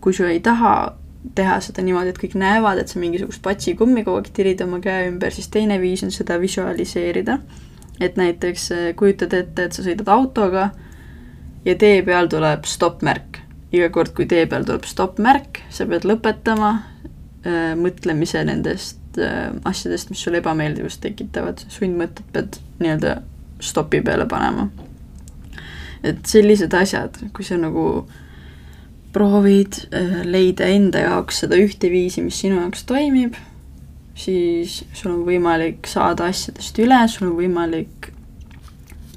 kui sa ei taha teha seda niimoodi, et kõik näevad, et sa mingisugust patsikummi kogu aeg tirid oma käe ümber, siis teine viis on seda visualiseerida. et näiteks äh, kujutad ette, et sa sõidad autoga ja tee peal tuleb stopp-märk. iga kord, kui tee peal tuleb stopp-märk, sa pead lõpetama äh, mõtlemise nendest asjadest, mis sulle ebameeldivust tekitavad, sundmõtted pead nii-öelda stopi peale panema. et sellised asjad, kui sa nagu proovid äh, leida enda jaoks seda ühte viisi, mis sinu jaoks toimib, siis sul on võimalik saada asjadest üle, sul on võimalik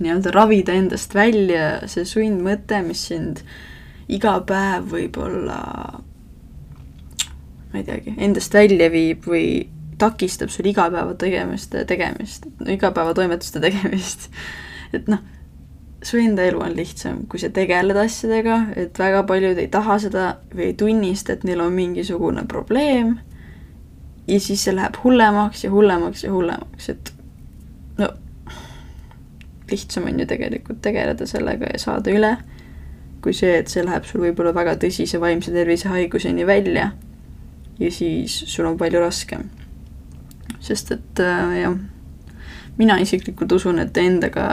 nii-öelda ravida endast välja see sundmõte, mis sind iga päev võib-olla ma ei teagi, endast välja viib või takistab sul igapäeva tegemiste tegemist, igapäevatoimetuste tegemist. et noh, su enda elu on lihtsam, kui sa tegeled asjadega, et väga paljud ei taha seda või ei tunnista, et neil on mingisugune probleem. ja siis see läheb hullemaks ja hullemaks ja hullemaks, et no lihtsam on ju tegelikult tegeleda sellega ja saada üle, kui see, et see läheb sul võib-olla väga tõsise vaimse tervise haiguseni välja ja siis sul on palju raskem sest et äh, jah, mina isiklikult usun, et endaga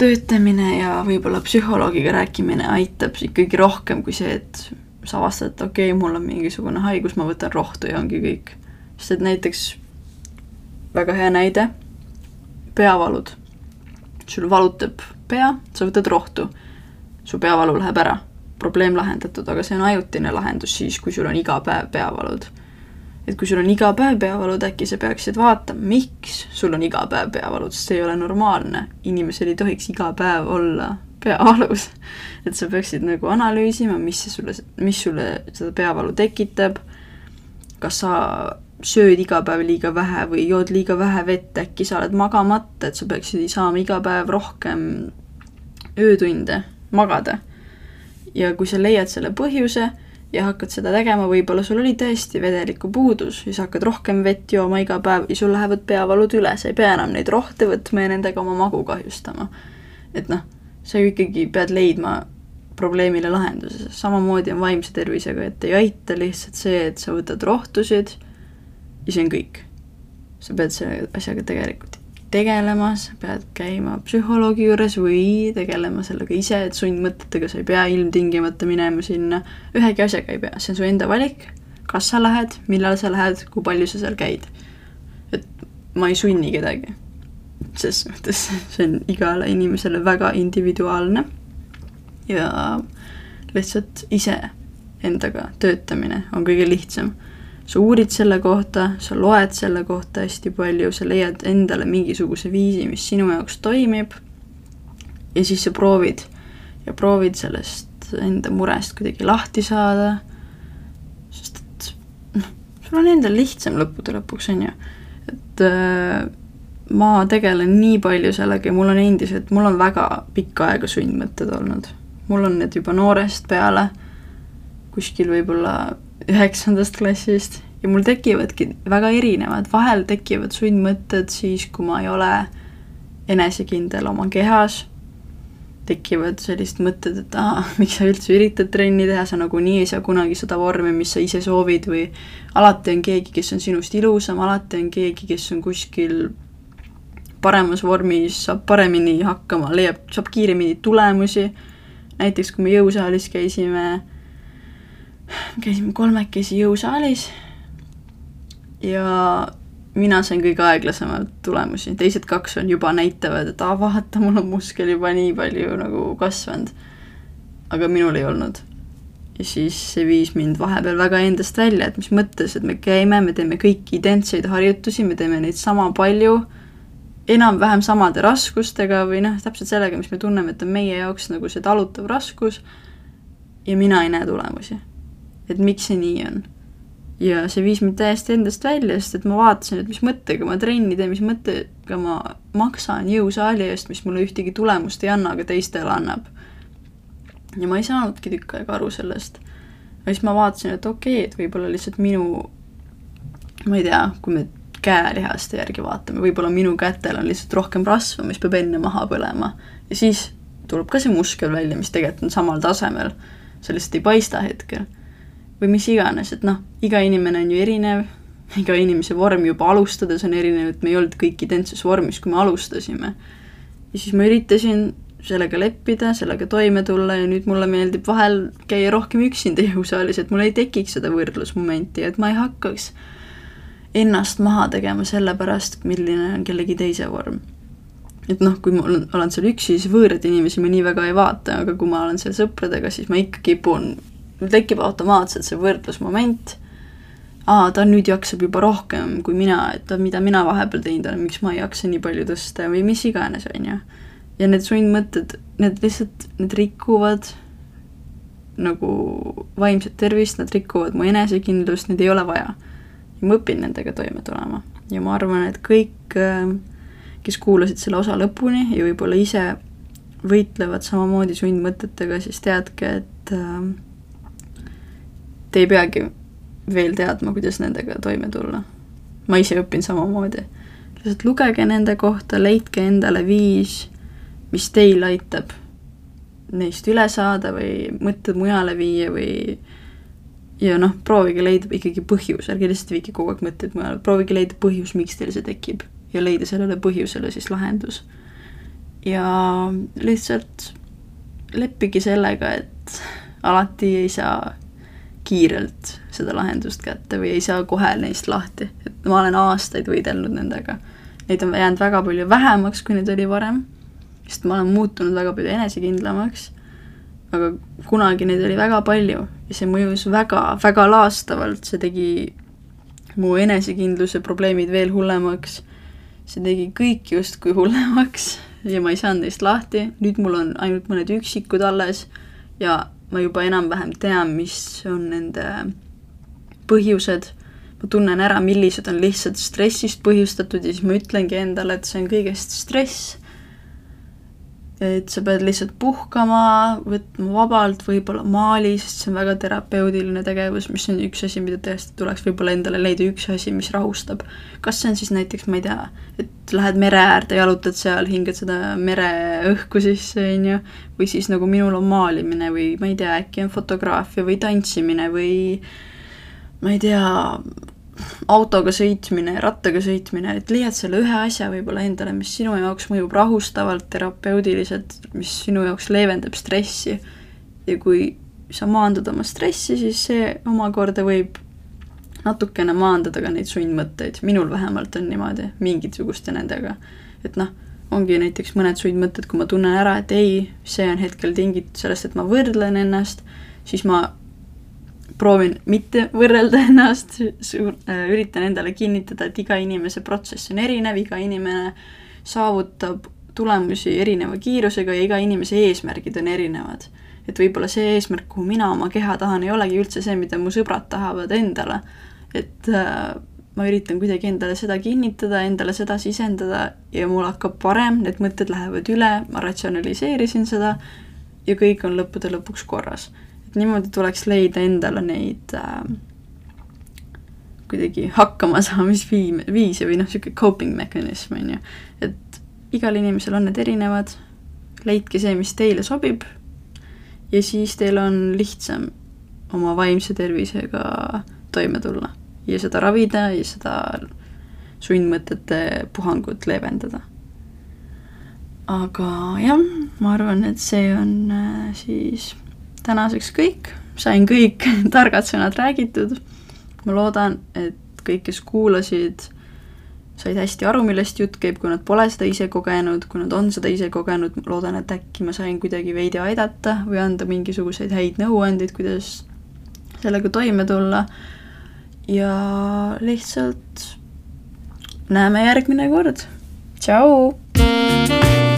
töötamine ja võib-olla psühholoogiga rääkimine aitab ikkagi rohkem kui see, et sa avastad, et okei okay,, mul on mingisugune haigus, ma võtan rohtu ja ongi kõik. sest et näiteks väga hea näide, peavalud. sul valutab pea, sa võtad rohtu, su peavalu läheb ära, probleem lahendatud, aga see on ajutine lahendus siis, kui sul on iga päev peavalud et kui sul on iga päev peavalud, äkki sa peaksid vaatama, miks sul on iga päev peavalud, sest see ei ole normaalne. inimesel ei tohiks iga päev olla peavalus. et sa peaksid nagu analüüsima, mis see sulle, mis sulle seda peavalu tekitab, kas sa sööd iga päev liiga vähe või jood liiga vähe vett, äkki sa oled magamata, et sa peaksid saama iga päev rohkem öötunde magada. ja kui sa leiad selle põhjuse ja hakkad seda tegema, võib-olla sul oli tõesti vedeliku puudus ja sa hakkad rohkem vett jooma iga päev ja sul lähevad peavalud üle, sa ei pea enam neid rohte võtma ja nendega oma magu kahjustama. et noh, sa ju ikkagi pead leidma probleemile lahenduse, samamoodi on vaimse tervisega, et ei aita lihtsalt see, et sa võtad rohtusid ja see on kõik. sa pead selle asjaga tegelikult tegelema, sa pead käima psühholoogi juures või tegelema sellega ise, et sundmõtetega sa ei pea ilmtingimata minema sinna, ühegi asjaga ei pea, see on su enda valik, kas sa lähed, millal sa lähed, kui palju sa seal käid. et ma ei sunni kedagi. ses mõttes see on igale inimesele väga individuaalne ja lihtsalt ise endaga töötamine on kõige lihtsam sa uurid selle kohta, sa loed selle kohta hästi palju, sa leiad endale mingisuguse viisi, mis sinu jaoks toimib. ja siis sa proovid ja proovid sellest enda murest kuidagi lahti saada. sest et noh, sul on endal lihtsam lõppude lõpuks, on ju. et äh, ma tegelen nii palju sellega ja mul on endiselt, mul on väga pikka aega sundmõtted olnud. mul on need juba noorest peale, kuskil võib-olla üheksandast klassist. Ja mul tekivadki väga erinevad, vahel tekivad sundmõtted siis, kui ma ei ole enesekindel oma kehas, tekivad sellised mõtted, et aa, miks sa üldse üritad trenni teha, sa nagunii ei saa kunagi seda vormi, mis sa ise soovid. Või alati on keegi, kes on sinust ilusam, alati on keegi, kes on kuskil paremas vormis, saab paremini hakkama, leiab, saab kiiremini tulemusi, näiteks kui me jõusaalis käisime käisime kolmekesi jõusaalis ja mina sain kõige aeglasemalt tulemusi, teised kaks on juba näitavad, et aa, vaata, mul on muskel juba nii palju nagu kasvanud. aga minul ei olnud. ja siis see viis mind vahepeal väga endast välja, et mis mõttes, et me käime, me teeme kõiki identseid harjutusi, me teeme neid sama palju, enam-vähem samade raskustega või noh, täpselt sellega, mis me tunneme, et on meie jaoks nagu see talutav raskus, ja mina ei näe tulemusi. Et miks see nii on ja see viis mind täiesti endast välja, sest et ma vaatasin, et mis mõttega ma trenni teen, mis mõttega ma maksan jõusaali eest, mis mulle ühtegi tulemust ei anna, aga teistele annab. ja ma ei saanudki tükk aega aru sellest. ja siis ma vaatasin, et okei okay,, et võib-olla lihtsalt minu, ma ei tea, kui me käelihaste järgi vaatame, võib-olla minu kätel on lihtsalt rohkem rasva, mis peab enne maha põlema. ja siis tuleb ka see muskel välja, mis tegelikult on samal tasemel, see lihtsalt ei paista hetkel või mis iganes, et noh, iga inimene on ju erinev, iga inimese vorm juba alustades on erinev, et me ei olnud kõik identses vormis, kui me alustasime. ja siis ma üritasin sellega leppida, sellega toime tulla ja nüüd mulle meeldib vahel käia rohkem üksinda jõusaalis, et mul ei tekiks seda võrdlusmomenti, et ma ei hakkaks ennast maha tegema selle pärast, milline on kellegi teise vorm. et noh, kui ma olen, seal üksi, siis võõraid inimesi ma nii väga ei vaata, aga kui ma olen seal sõpradega, siis ma ikka kipun mul tekib automaatselt see võrdlusmoment, aa, ta nüüd jaksab juba rohkem kui mina, et mida mina vahepeal teinud olen, miks ma ei jaksa nii palju tõsta või mis iganes, on ju. ja need sundmõtted, need lihtsalt, need rikuvad nagu vaimset tervist, nad rikuvad mu enesekindlust, neid ei ole vaja. ja ma õpin nendega toime tulema ja ma arvan, et kõik, kes kuulasid selle osa lõpuni ja võib-olla ise võitlevad samamoodi sundmõtetega, siis teadke, et äh, te ei peagi veel teadma, kuidas nendega toime tulla. ma ise õpin samamoodi. lihtsalt lugege nende kohta, leidke endale viis, mis teil aitab neist üle saada või mõtted mujale viia või ja noh, proovige leida ikkagi põhjus, ärge lihtsalt viige kogu aeg mõtteid mujale, proovige leida põhjus, miks teil see tekib ja leida sellele põhjusele siis lahendus. ja lihtsalt leppige sellega, et alati ei saa kiirelt seda lahendust kätte või ei saa kohe neist lahti, et ma olen aastaid võidelnud nendega. Neid on jäänud väga palju vähemaks, kui neid oli varem, sest ma olen muutunud väga palju enesekindlamaks, aga kunagi neid oli väga palju ja see mõjus väga, väga laastavalt, see tegi mu enesekindluse probleemid veel hullemaks, see tegi kõik justkui hullemaks ja ma ei saanud neist lahti, nüüd mul on ainult mõned üksikud alles ja ma juba enam-vähem tean, mis on nende põhjused, ma tunnen ära, millised on lihtsalt stressist põhjustatud ja siis ma ütlengi endale, et see on kõigest stress et sa pead lihtsalt puhkama, võtma vabalt, võib-olla maali, sest see on väga terapeudiline tegevus, mis on üks asi, mida tõesti tuleks võib-olla endale leida üks asi, mis rahustab. kas see on siis näiteks, ma ei tea, et lähed mere äärde, jalutad seal, hingad seda mereõhku sisse, on ju, või siis nagu minul on maalimine või ma ei tea, äkki on fotograafia või tantsimine või ma ei tea, autoga sõitmine, rattaga sõitmine, et leiad selle ühe asja võib-olla endale, mis sinu jaoks mõjub rahustavalt, terapeudiliselt, mis sinu jaoks leevendab stressi. ja kui sa maandad oma stressi, siis see omakorda võib natukene maandada ka neid sundmõtteid, minul vähemalt on niimoodi, mingisuguste nendega. et noh, ongi näiteks mõned sundmõtted, kui ma tunnen ära, et ei, see on hetkel tingitud sellest, et ma võrdlen ennast, siis ma proovin mitte võrrelda ennast, äh, üritan endale kinnitada, et iga inimese protsess on erinev, iga inimene saavutab tulemusi erineva kiirusega ja iga inimese eesmärgid on erinevad. et võib-olla see eesmärk, kuhu mina oma keha tahan, ei olegi üldse see, mida mu sõbrad tahavad endale. et äh, ma üritan kuidagi endale seda kinnitada, endale seda sisendada ja mul hakkab parem, need mõtted lähevad üle, ma ratsionaliseerisin seda ja kõik on lõppude lõpuks korras niimoodi tuleks leida endale neid äh, kuidagi hakkamasaamisviim-, viise või noh, niisugune coping mechanism, on ju. et igal inimesel on need erinevad, leidke see, mis teile sobib ja siis teil on lihtsam oma vaimse tervisega toime tulla ja seda ravida ja seda sundmõtete puhangut leevendada. aga jah, ma arvan, et see on äh, siis tänaseks kõik, sain kõik targad sõnad räägitud. ma loodan, et kõik, kes kuulasid, said hästi aru, millest jutt käib, kui nad pole seda ise kogenud, kui nad on seda ise kogenud, loodan, et äkki ma sain kuidagi veidi aidata või anda mingisuguseid häid nõuandeid, kuidas sellega toime tulla ja lihtsalt näeme järgmine kord. tšau!